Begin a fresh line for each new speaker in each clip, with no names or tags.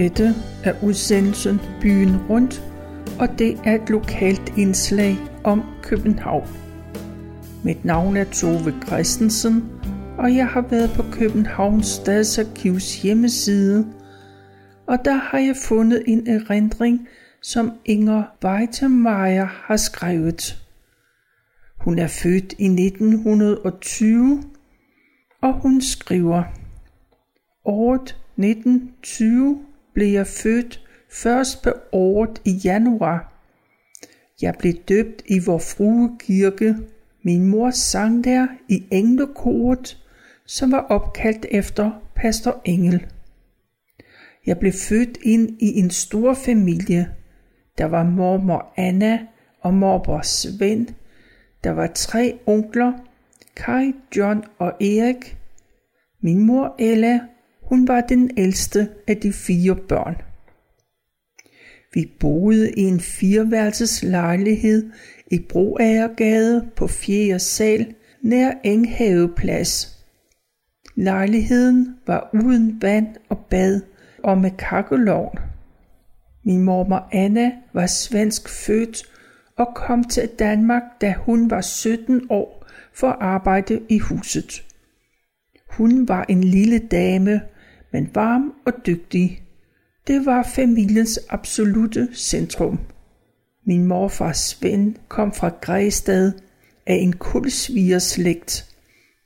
Dette er udsendelsen Byen Rundt, og det er et lokalt indslag om København. Mit navn er Tove Christensen, og jeg har været på Københavns Stadsarkivs hjemmeside, og der har jeg fundet en erindring, som Inger Weitemeyer har skrevet. Hun er født i 1920, og hun skriver, Året 1920 blev jeg født først på året i januar. Jeg blev døbt i vor frue kirke. Min mor sang der i englekoret, som var opkaldt efter pastor Engel. Jeg blev født ind i en stor familie. Der var mormor Anna og morbror Svend. Der var tre onkler, Kai, John og Erik. Min mor Ella hun var den ældste af de fire børn. Vi boede i en fireværelses lejlighed i Broagergade på 4. sal nær Enghaveplads. Lejligheden var uden vand og bad og med kakkelovn. Min mormor Anna var svensk født og kom til Danmark, da hun var 17 år for at arbejde i huset. Hun var en lille dame men varm og dygtig. Det var familiens absolute centrum. Min morfars Svend kom fra Græstad af en kulsvigerslægt.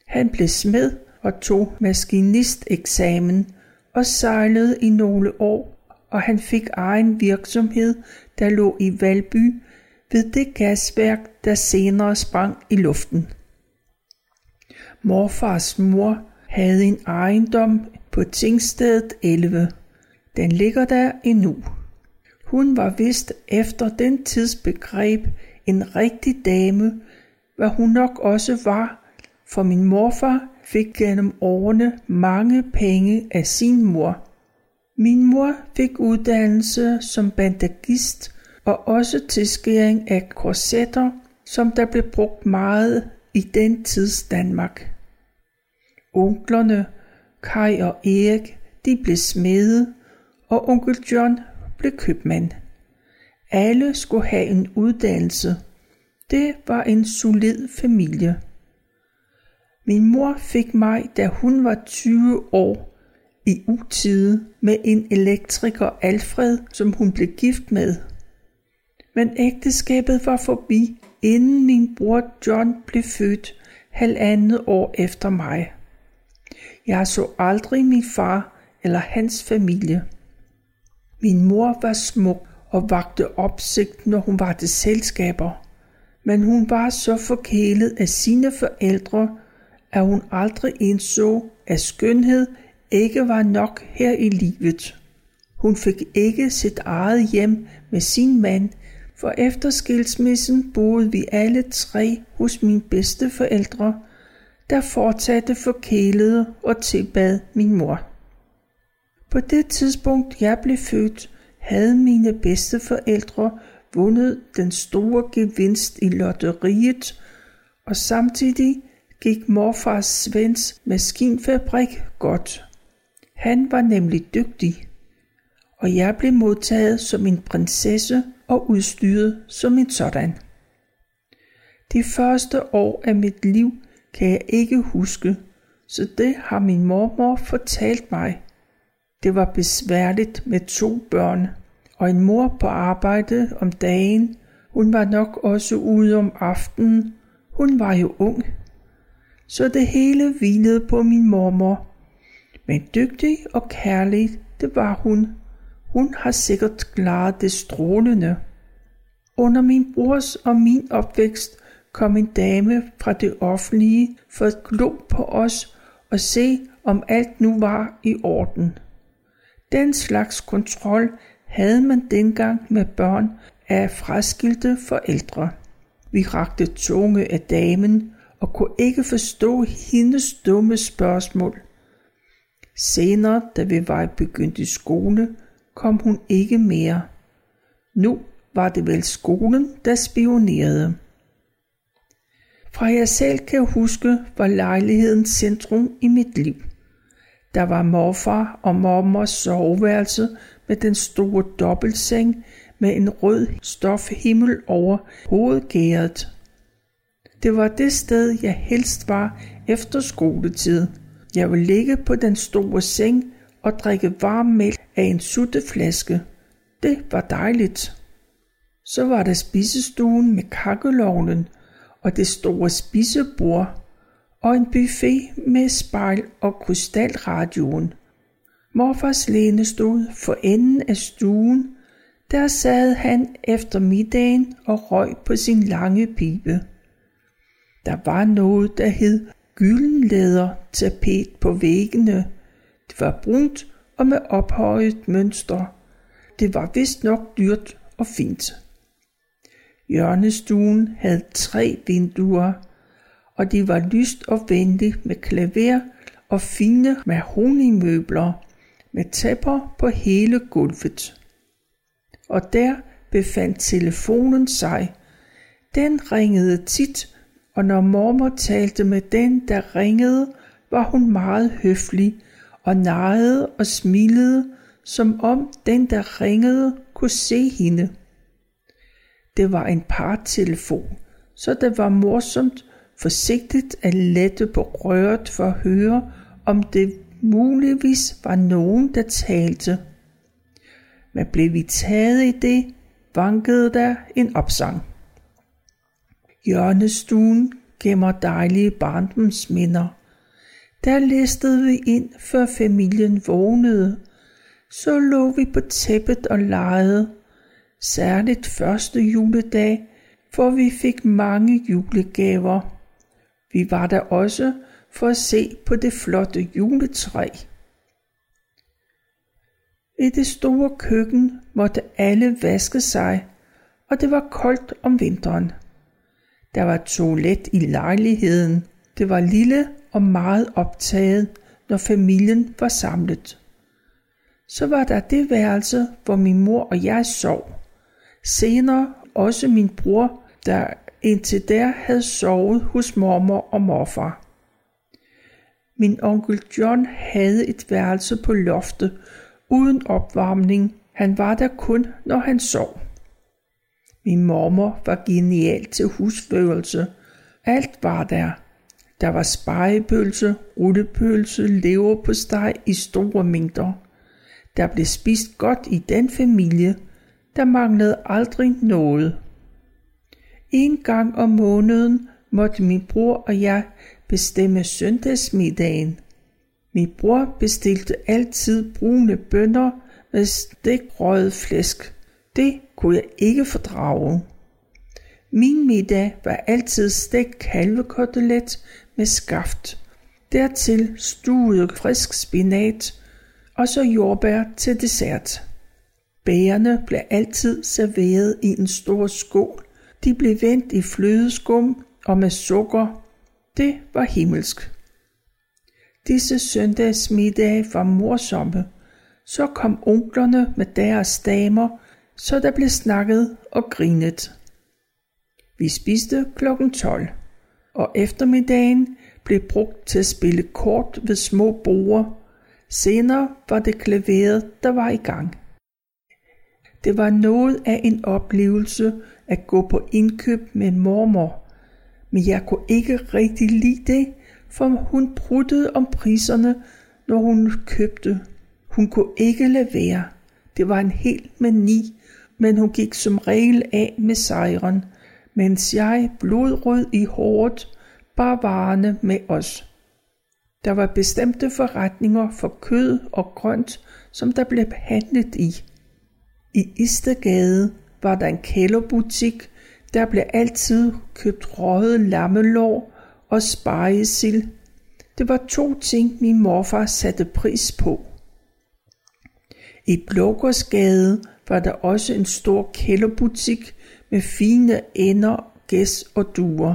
Han blev smed og tog maskinisteksamen og sejlede i nogle år, og han fik egen virksomhed, der lå i Valby ved det gasværk, der senere sprang i luften. Morfars mor havde en ejendom på Tingstedet 11. Den ligger der endnu. Hun var vist efter den tids begreb en rigtig dame, hvad hun nok også var, for min morfar fik gennem årene mange penge af sin mor. Min mor fik uddannelse som bandagist og også tilskæring af korsetter, som der blev brugt meget i den tids Danmark. Onklerne Kai og Erik, de blev smede, og onkel John blev købmand. Alle skulle have en uddannelse. Det var en solid familie. Min mor fik mig, da hun var 20 år, i utide med en elektriker Alfred, som hun blev gift med. Men ægteskabet var forbi, inden min bror John blev født halvandet år efter mig. Jeg så aldrig min far eller hans familie. Min mor var smuk og vagte opsigt, når hun var til selskaber. Men hun var så forkælet af sine forældre, at hun aldrig indså, at skønhed ikke var nok her i livet. Hun fik ikke sit eget hjem med sin mand, for efter skilsmissen boede vi alle tre hos mine bedste forældre, der fortsatte forkælede og tilbad min mor. På det tidspunkt, jeg blev født, havde mine bedste forældre vundet den store gevinst i lotteriet, og samtidig gik morfars Svends maskinfabrik godt. Han var nemlig dygtig, og jeg blev modtaget som en prinsesse og udstyret som en sådan. De første år af mit liv kan jeg ikke huske, så det har min mormor fortalt mig. Det var besværligt med to børn, og en mor på arbejde om dagen. Hun var nok også ude om aftenen. Hun var jo ung. Så det hele hvilede på min mormor. Men dygtig og kærlig, det var hun. Hun har sikkert klaret det strålende. Under min brors og min opvækst kom en dame fra det offentlige for at glo på os og se, om alt nu var i orden. Den slags kontrol havde man dengang med børn af fraskilte forældre. Vi rakte tunge af damen og kunne ikke forstå hendes dumme spørgsmål. Senere, da vi var begyndt i skole, kom hun ikke mere. Nu var det vel skolen, der spionerede. Fra jeg selv kan huske, var lejligheden centrum i mit liv. Der var morfar og mormors soveværelse med den store dobbeltseng med en rød stofhimmel over hovedgæret. Det var det sted, jeg helst var efter skoletid. Jeg ville ligge på den store seng og drikke varm mælk af en sutteflaske. Det var dejligt. Så var der spisestuen med kakkelovnen og det store spisebord og en buffet med spejl og krystalradioen. Morfars lænestod for enden af stuen. Der sad han efter middagen og røg på sin lange pibe. Der var noget, der hed gyldenlæder tapet på væggene. Det var brunt og med ophøjet mønster. Det var vist nok dyrt og fint. Hjørnestuen havde tre vinduer, og de var lyst og venligt med klaver og fine mahonimøbler med tæpper på hele gulvet. Og der befandt telefonen sig. Den ringede tit, og når mormor talte med den, der ringede, var hun meget høflig og nejede og smilede, som om den, der ringede, kunne se hende. Det var en partelefon, så det var morsomt forsigtigt at lette på røret for at høre, om det muligvis var nogen, der talte. Men blev vi taget i det, vankede der en opsang. Hjørnestuen gemmer dejlige barndomsminder. Der listede vi ind, før familien vågnede. Så lå vi på tæppet og legede. Særligt første juledag, for vi fik mange julegaver. Vi var der også for at se på det flotte juletræ. I det store køkken måtte alle vaske sig, og det var koldt om vinteren. Der var toilet i lejligheden. Det var lille og meget optaget, når familien var samlet. Så var der det værelse, hvor min mor og jeg sov. Senere også min bror, der indtil der havde sovet hos mormor og morfar. Min onkel John havde et værelse på loftet uden opvarmning. Han var der kun, når han sov. Min mormor var genial til husførelse. Alt var der. Der var spejepølse, rullepølse, leverpostej i store mængder. Der blev spist godt i den familie. Der manglede aldrig noget. En gang om måneden måtte min bror og jeg bestemme søndagsmiddagen. Min bror bestilte altid brune bønner med stikrøget flæsk. Det kunne jeg ikke fordrage. Min middag var altid stegt kalvekotelet med skaft. Dertil stuede frisk spinat og så jordbær til dessert. Bærene blev altid serveret i en stor skål. De blev vendt i flødeskum og med sukker. Det var himmelsk. Disse søndagsmiddage var morsomme. Så kom onklerne med deres damer, så der blev snakket og grinet. Vi spiste klokken 12, og eftermiddagen blev brugt til at spille kort ved små borde. Senere var det klaveret, der var i gang. Det var noget af en oplevelse at gå på indkøb med mormor, men jeg kunne ikke rigtig lide det, for hun pruttede om priserne, når hun købte. Hun kunne ikke lade være. Det var en helt mani, men hun gik som regel af med sejren, mens jeg, blodrød i håret, bar varerne med os. Der var bestemte forretninger for kød og grønt, som der blev handlet i. I Istegade var der en kælderbutik, der blev altid købt røget lammelår og spejesild. Det var to ting, min morfar satte pris på. I Blågårdsgade var der også en stor kælderbutik med fine ender, gæs og duer.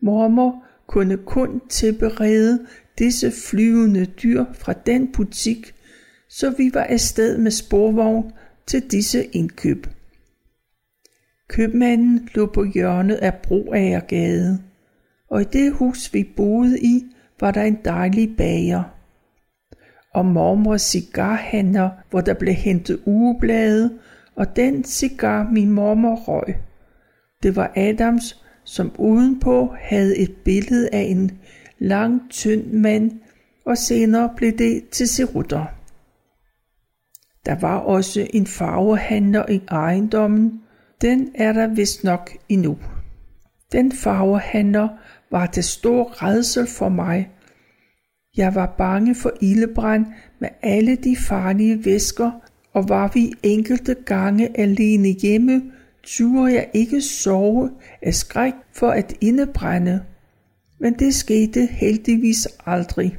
Mormor kunne kun tilberede disse flyvende dyr fra den butik, så vi var afsted med sporvogn til disse indkøb. Købmanden lå på hjørnet af Broagergade, og i det hus vi boede i, var der en dejlig bager. og mormors cigarhandler, hvor der blev hentet ugeblade, og den cigar min mormor røg. Det var Adams, som udenpå havde et billede af en lang, tynd mand, og senere blev det til serutter. Der var også en farvehandler i ejendommen. Den er der vist nok endnu. Den farvehandler var til stor redsel for mig. Jeg var bange for ildebrand med alle de farlige væsker, og var vi enkelte gange alene hjemme, turde jeg ikke sove af skræk for at indebrænde. Men det skete heldigvis aldrig.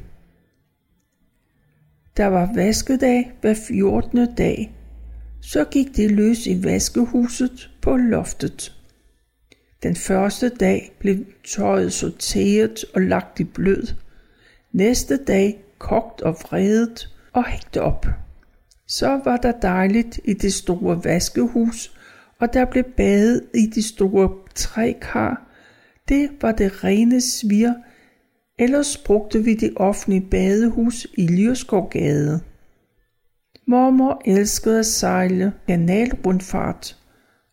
Der var vaskedag hver 14. dag. Så gik det løs i vaskehuset på loftet. Den første dag blev tøjet sorteret og lagt i blød. Næste dag kogt og vredet og hængt op. Så var der dejligt i det store vaskehus, og der blev badet i de store trækar. Det var det rene svir, ellers brugte vi det offentlige badehus i Lyrskovgade. Mormor elskede at sejle kanalrundfart,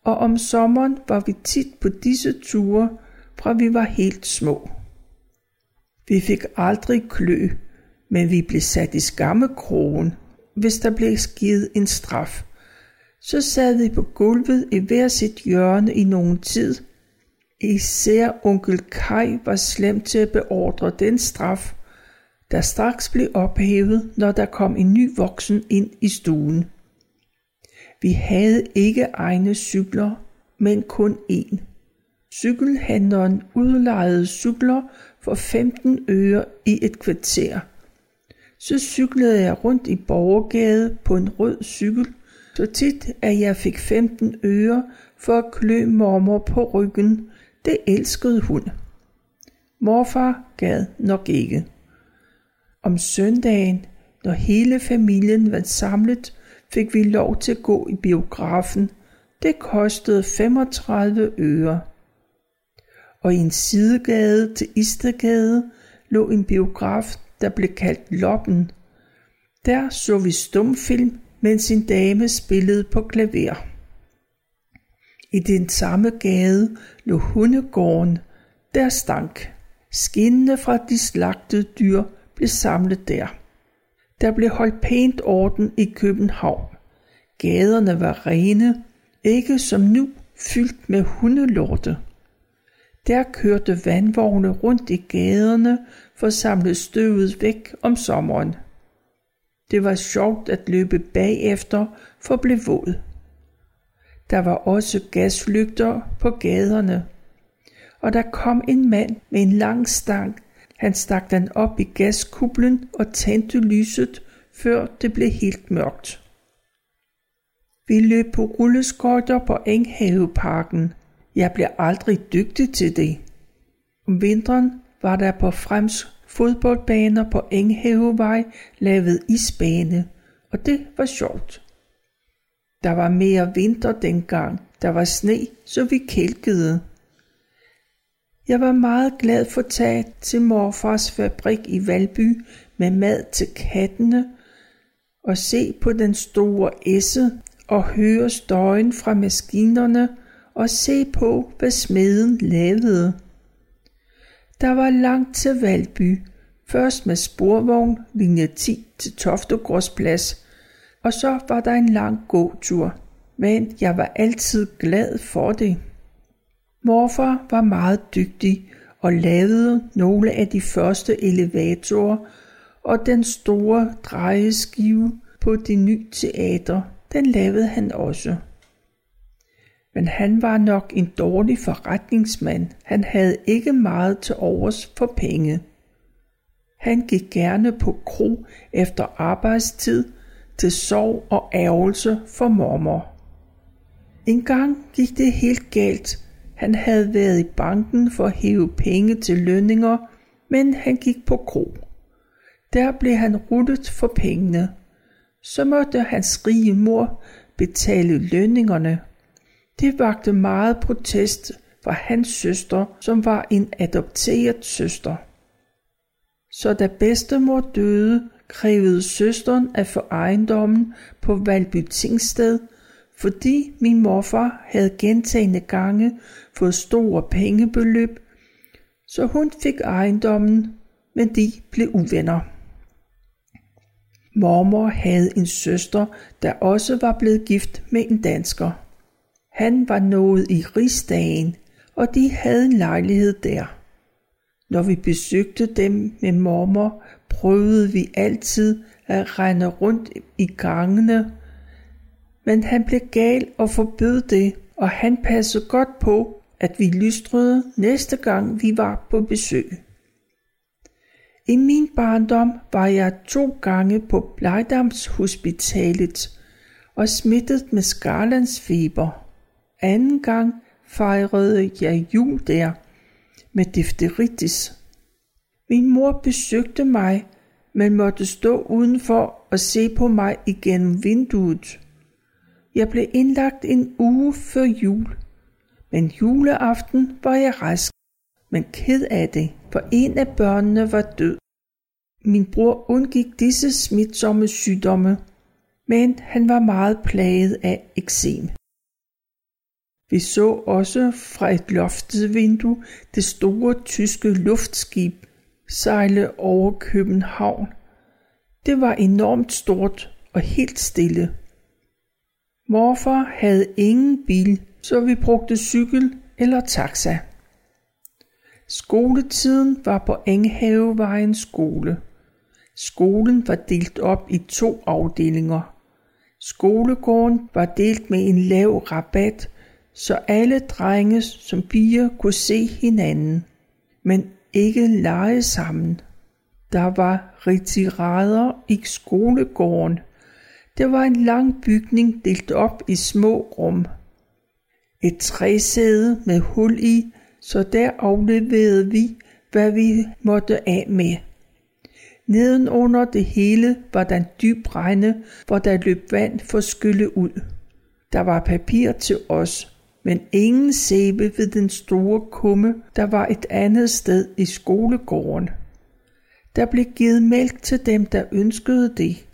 og om sommeren var vi tit på disse ture, fra vi var helt små. Vi fik aldrig klø, men vi blev sat i skammekrogen, hvis der blev givet en straf. Så sad vi på gulvet i hver sit hjørne i nogen tid. Især onkel Kai var slem til at beordre den straf, der straks blev ophævet, når der kom en ny voksen ind i stuen. Vi havde ikke egne cykler, men kun én. Cykelhandleren udlejede cykler for 15 øre i et kvarter. Så cyklede jeg rundt i Borgergade på en rød cykel, så tit at jeg fik 15 øre for at klø mormor på ryggen. Det elskede hun. Morfar gad nok ikke. Om søndagen, når hele familien var samlet, fik vi lov til at gå i biografen. Det kostede 35 øre. Og i en sidegade til Istergade lå en biograf, der blev kaldt Loppen. Der så vi stumfilm, mens en dame spillede på klaver. I den samme gade lå hundegården, der stank. Skinnene fra de slagtede dyr blev samlet der. Der blev holdt pænt orden i København. Gaderne var rene, ikke som nu fyldt med hundelorte. Der kørte vandvogne rundt i gaderne for at samle støvet væk om sommeren. Det var sjovt at løbe bagefter for at blive våd. Der var også gaslygter på gaderne, og der kom en mand med en lang stang han stak den op i gaskublen og tændte lyset, før det blev helt mørkt. Vi løb på rulleskøjter på Enghaveparken. Jeg blev aldrig dygtig til det. Om vinteren var der på Frems fodboldbaner på Enghavevej lavet isbane, og det var sjovt. Der var mere vinter dengang. Der var sne, så vi kælkede. Jeg var meget glad for tage til morfars fabrik i Valby med mad til kattene og se på den store esse og høre støjen fra maskinerne og se på, hvad smeden lavede. Der var langt til Valby, først med sporvogn linje 10 til Toftegårdsplads, og så var der en lang gåtur, men jeg var altid glad for det. Morfar var meget dygtig og lavede nogle af de første elevatorer og den store drejeskive på det nye teater, den lavede han også. Men han var nok en dårlig forretningsmand. Han havde ikke meget til overs for penge. Han gik gerne på kro efter arbejdstid til sorg og ærgelse for mormor. En gang gik det helt galt, han havde været i banken for at hæve penge til lønninger, men han gik på kro. Der blev han ruttet for pengene. Så måtte hans rige mor betale lønningerne. Det vagte meget protest fra hans søster, som var en adopteret søster. Så da bedstemor døde, krævede søsteren at få ejendommen på Valby Tingsted, fordi min morfar havde gentagende gange fået store pengebeløb, så hun fik ejendommen, men de blev uvenner. Mormor havde en søster, der også var blevet gift med en dansker. Han var nået i rigsdagen, og de havde en lejlighed der. Når vi besøgte dem med mormor, prøvede vi altid at rende rundt i gangene, men han blev gal og forbød det, og han passede godt på, at vi lystrede næste gang vi var på besøg. I min barndom var jeg to gange på Blejdamshospitalet og smittet med skarlandsfeber. Anden gang fejrede jeg jul der med difteritis. Min mor besøgte mig, men måtte stå udenfor og se på mig igennem vinduet. Jeg blev indlagt en uge før jul, men juleaften var jeg rask, men ked af det, for en af børnene var død. Min bror undgik disse smitsomme sygdomme, men han var meget plaget af eksem. Vi så også fra et loftet vindue det store tyske luftskib sejle over København. Det var enormt stort og helt stille. Morfar havde ingen bil, så vi brugte cykel eller taxa. Skoletiden var på Enghavevejens skole. Skolen var delt op i to afdelinger. Skolegården var delt med en lav rabat, så alle drenge som piger kunne se hinanden, men ikke lege sammen. Der var retirader i skolegården. Det var en lang bygning delt op i små rum. Et træsæde med hul i, så der afleverede vi, hvad vi måtte af med. Nedenunder det hele var der en dyb rende, hvor der løb vand for skylle ud. Der var papir til os, men ingen sæbe ved den store kumme, der var et andet sted i skolegården. Der blev givet mælk til dem, der ønskede det,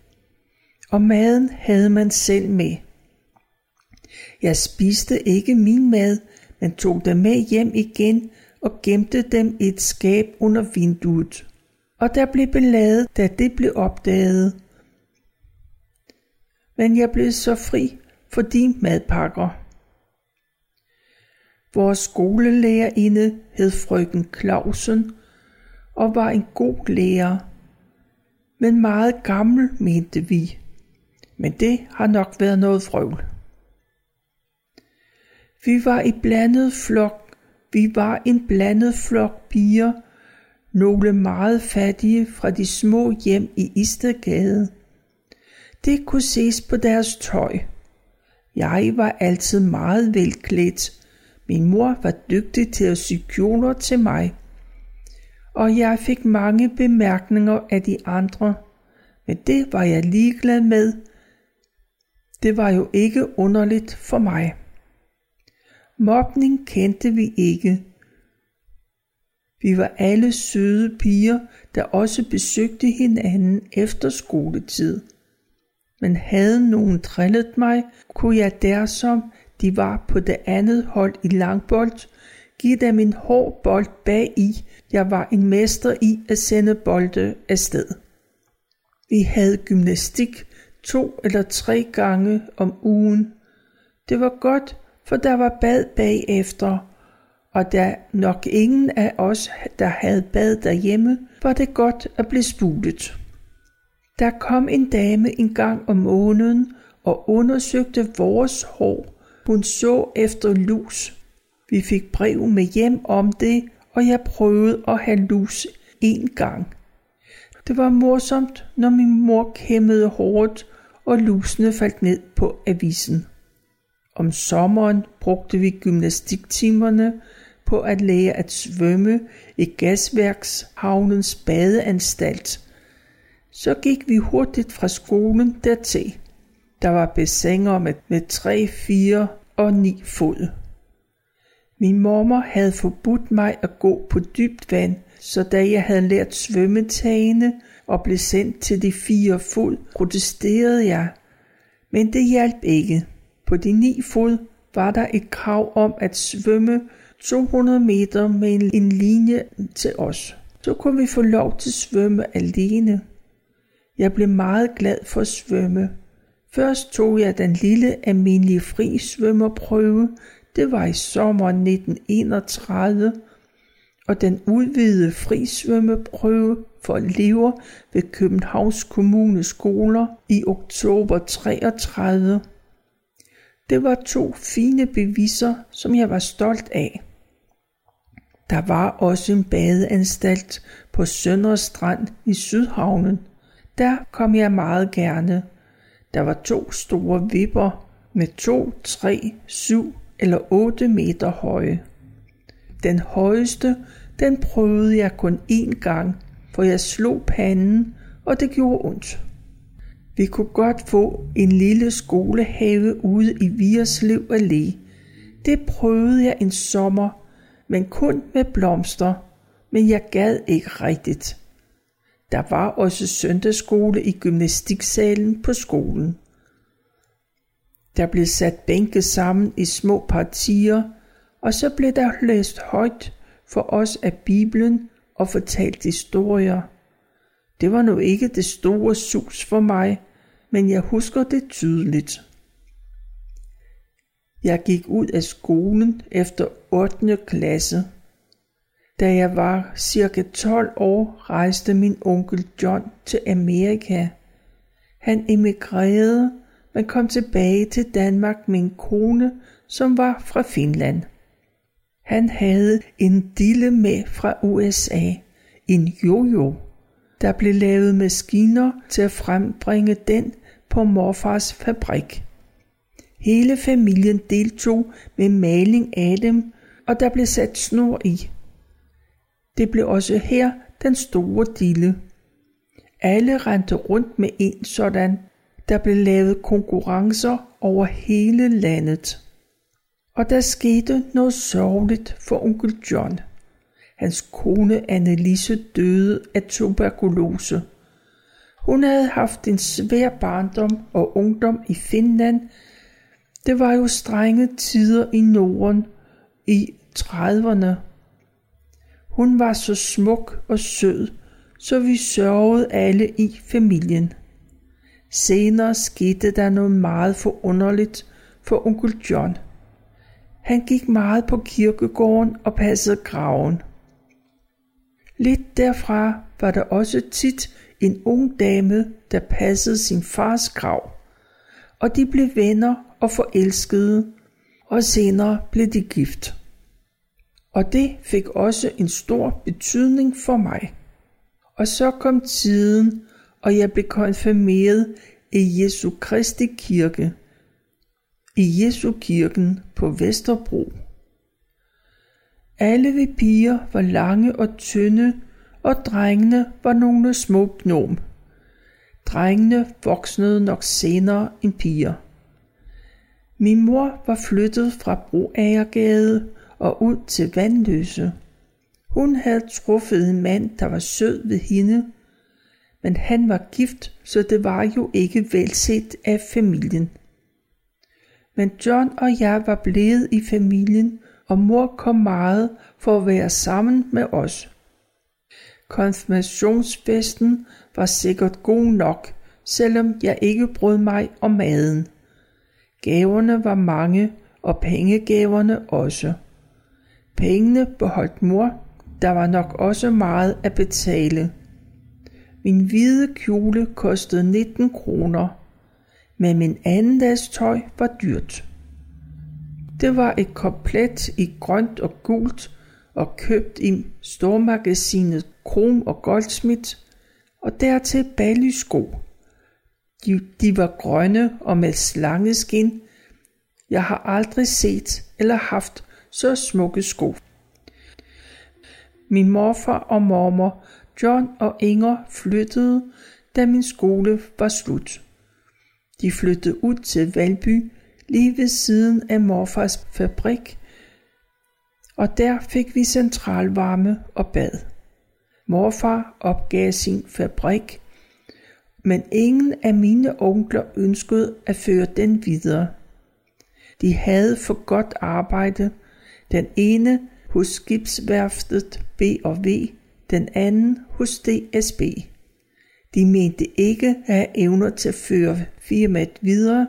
og maden havde man selv med. Jeg spiste ikke min mad, men tog dem med hjem igen og gemte dem i et skab under vinduet. Og der blev beladet, da det blev opdaget. Men jeg blev så fri for de madpakker. Vores skolelærerinde hed frøken Clausen og var en god lærer, men meget gammel, mente vi. Men det har nok været noget frøvl. Vi var i blandet flok. Vi var en blandet flok piger, nogle meget fattige fra de små hjem i Istergade. Det kunne ses på deres tøj. Jeg var altid meget velklædt. Min mor var dygtig til at sy kjoler til mig. Og jeg fik mange bemærkninger af de andre, men det var jeg ligeglad med. Det var jo ikke underligt for mig. Mobning kendte vi ikke. Vi var alle søde piger, der også besøgte hinanden efter skoletid. Men havde nogen drillet mig, kunne jeg der som de var på det andet hold i langbold, Giv dem en hård bold bag i. Jeg var en mester i at sende bolde afsted. Vi havde gymnastik to eller tre gange om ugen. Det var godt, for der var bad bagefter, og da nok ingen af os, der havde bad derhjemme, var det godt at blive spulet. Der kom en dame en gang om måneden og undersøgte vores hår. Hun så efter lus. Vi fik brev med hjem om det, og jeg prøvede at have lus en gang. Det var morsomt, når min mor kæmmede hårdt, og lusene faldt ned på avisen. Om sommeren brugte vi gymnastiktimerne på at lære at svømme i gasværkshavnens badeanstalt. Så gik vi hurtigt fra skolen dertil. Der var bassiner med, med 3, 4 og ni fod. Min mormor havde forbudt mig at gå på dybt vand, så da jeg havde lært svømmetagene og blev sendt til de fire fod, protesterede jeg. Men det hjalp ikke. På de ni fod var der et krav om at svømme 200 meter med en linje til os. Så kunne vi få lov til at svømme alene. Jeg blev meget glad for at svømme. Først tog jeg den lille almindelige fri svømmerprøve. Det var i sommeren 1931. Og den udvidede fri svømmeprøve for elever ved Københavns Kommune skoler i oktober 33. Det var to fine beviser, som jeg var stolt af. Der var også en badeanstalt på Sønderstrand i Sydhavnen. Der kom jeg meget gerne. Der var to store vipper med to, tre, syv eller otte meter høje. Den højeste, den prøvede jeg kun én gang, for jeg slog panden, og det gjorde ondt. Vi kunne godt få en lille skolehave ude i Vierslev Allé. Det prøvede jeg en sommer, men kun med blomster, men jeg gad ikke rigtigt. Der var også søndagsskole i gymnastiksalen på skolen. Der blev sat bænke sammen i små partier, og så blev der læst højt for os af Bibelen og fortalt historier. Det var nu ikke det store sus for mig, men jeg husker det tydeligt. Jeg gik ud af skolen efter 8. klasse. Da jeg var cirka 12 år, rejste min onkel John til Amerika. Han emigrerede, men kom tilbage til Danmark med en kone, som var fra Finland. Han havde en dille med fra USA, en jojo. Der blev lavet maskiner til at frembringe den på morfars fabrik. Hele familien deltog med maling af dem, og der blev sat snor i. Det blev også her den store dille. Alle rendte rundt med en sådan. Der blev lavet konkurrencer over hele landet. Og der skete noget sørgeligt for onkel John. Hans kone Annelise døde af tuberkulose. Hun havde haft en svær barndom og ungdom i Finland. Det var jo strenge tider i Norden i 30'erne. Hun var så smuk og sød, så vi sørgede alle i familien. Senere skete der noget meget forunderligt for onkel John. Han gik meget på kirkegården og passede graven. Lidt derfra var der også tit en ung dame, der passede sin fars grav, og de blev venner og forelskede, og senere blev de gift. Og det fik også en stor betydning for mig. Og så kom tiden, og jeg blev konfirmeret i Jesu Kristi kirke, i Jesu kirken på Vesterbro. Alle vi piger var lange og tynde, og drengene var nogle små gnom. Drengene voksnede nok senere end piger. Min mor var flyttet fra Broagergade og ud til Vandløse. Hun havde truffet en mand, der var sød ved hende, men han var gift, så det var jo ikke velset af familien. Men John og jeg var blevet i familien, og mor kom meget for at være sammen med os. Konfirmationsfesten var sikkert god nok, selvom jeg ikke brød mig om maden. Gaverne var mange, og pengegaverne også. Pengene beholdt mor, der var nok også meget at betale. Min hvide kjole kostede 19 kroner, men min anden dags tøj var dyrt. Det var et komplet i grønt og gult og købt i stormagasinet Krom og Goldsmith og dertil ballysko. De, de var grønne og med slangeskin. Jeg har aldrig set eller haft så smukke sko. Min morfar og mormor, John og Inger flyttede, da min skole var slut. De flyttede ud til Valby, lige ved siden af morfars fabrik, og der fik vi centralvarme og bad. Morfar opgav sin fabrik, men ingen af mine onkler ønskede at føre den videre. De havde for godt arbejde, den ene hos skibsværftet B&V, den anden hos DSB. De mente ikke at have evner til at føre firmaet videre.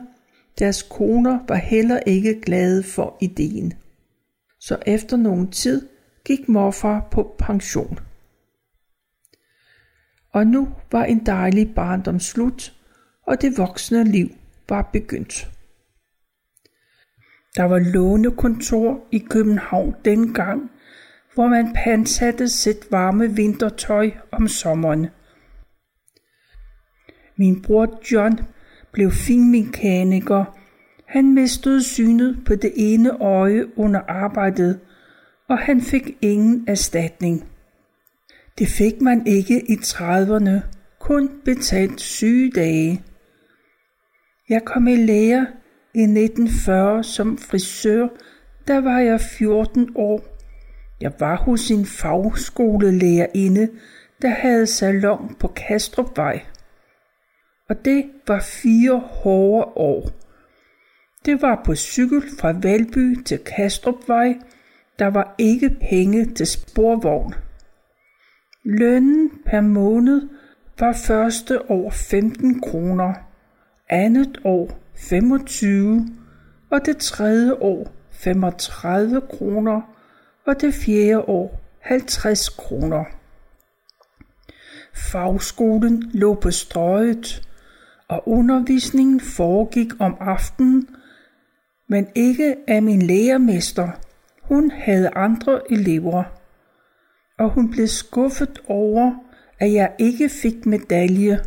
Deres koner var heller ikke glade for ideen. Så efter nogen tid gik morfar på pension. Og nu var en dejlig barndom slut, og det voksne liv var begyndt. Der var lånekontor i København dengang, hvor man pansatte sit varme vintertøj om sommeren. Min bror John blev finmekaniker. Han mistede synet på det ene øje under arbejdet, og han fik ingen erstatning. Det fik man ikke i 30'erne, kun betalt sygedage. Jeg kom i lære i 1940 som frisør, der var jeg 14 år. Jeg var hos en fagskolelærerinde, der havde salon på Kastrupvej. Og det var fire hårde år. Det var på cykel fra Valby til Kastrupvej. Der var ikke penge til sporvogn. Lønnen per måned var første år 15 kroner, andet år 25 og det tredje år 35 kroner og det fjerde år 50 kroner. Fagskolen lå på strøget, og undervisningen foregik om aftenen, men ikke af min lærermester. Hun havde andre elever, og hun blev skuffet over, at jeg ikke fik medalje.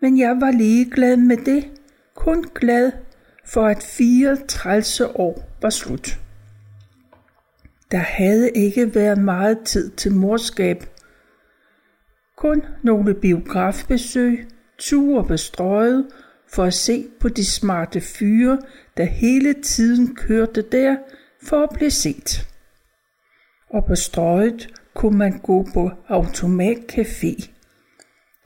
Men jeg var ligeglad med det, kun glad for at fire trælse år var slut. Der havde ikke været meget tid til morskab. Kun nogle biografbesøg, ture på strøget for at se på de smarte fyre, der hele tiden kørte der for at blive set. Og på strøget kunne man gå på automatcafé.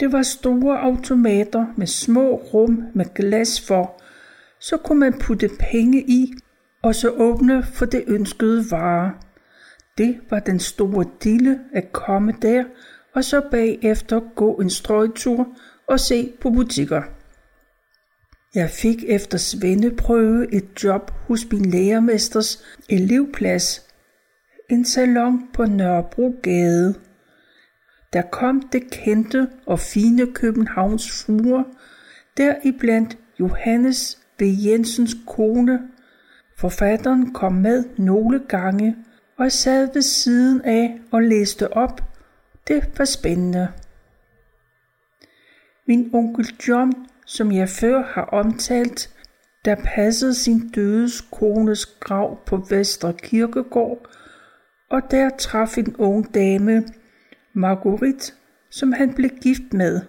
Det var store automater med små rum med glas for, så kunne man putte penge i og så åbne for det ønskede vare. Det var den store dille at komme der og så bagefter gå en strøgtur og se på butikker. Jeg fik efter svendeprøve et job hos min lærermesters elevplads, en salon på Nørrebrogade. Der kom det kendte og fine Københavns fruer, deriblandt Johannes V. Jensens kone. Forfatteren kom med nogle gange og sad ved siden af og læste op. Det var spændende. Min onkel John, som jeg før har omtalt, der passede sin dødes kones grav på Vestre Kirkegård, og der traf en ung dame, Marguerite, som han blev gift med.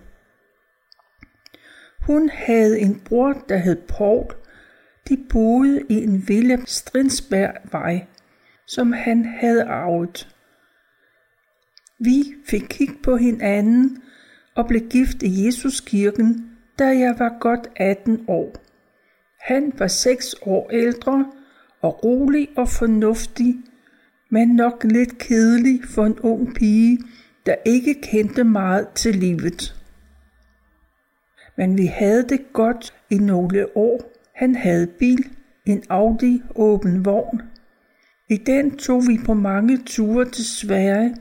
Hun havde en bror, der hed Paul. De boede i en villa Strinsbergvej, som han havde arvet. Vi fik kig på hinanden og blev gift i Jesuskirken, da jeg var godt 18 år. Han var seks år ældre og rolig og fornuftig, men nok lidt kedelig for en ung pige, ikke kendte meget til livet. Men vi havde det godt i nogle år. Han havde bil, en Audi åben vogn. I den tog vi på mange ture til Sverige,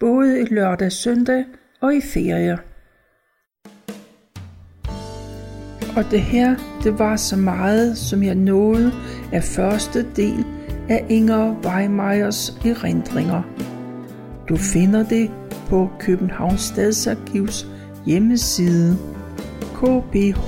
både i lørdag og søndag og i ferier. Og det her, det var så meget, som jeg nåede af første del af Inger Weimeyers erindringer. Du finder det på Københavns Stadsarkivs hjemmeside kbharkiv.dk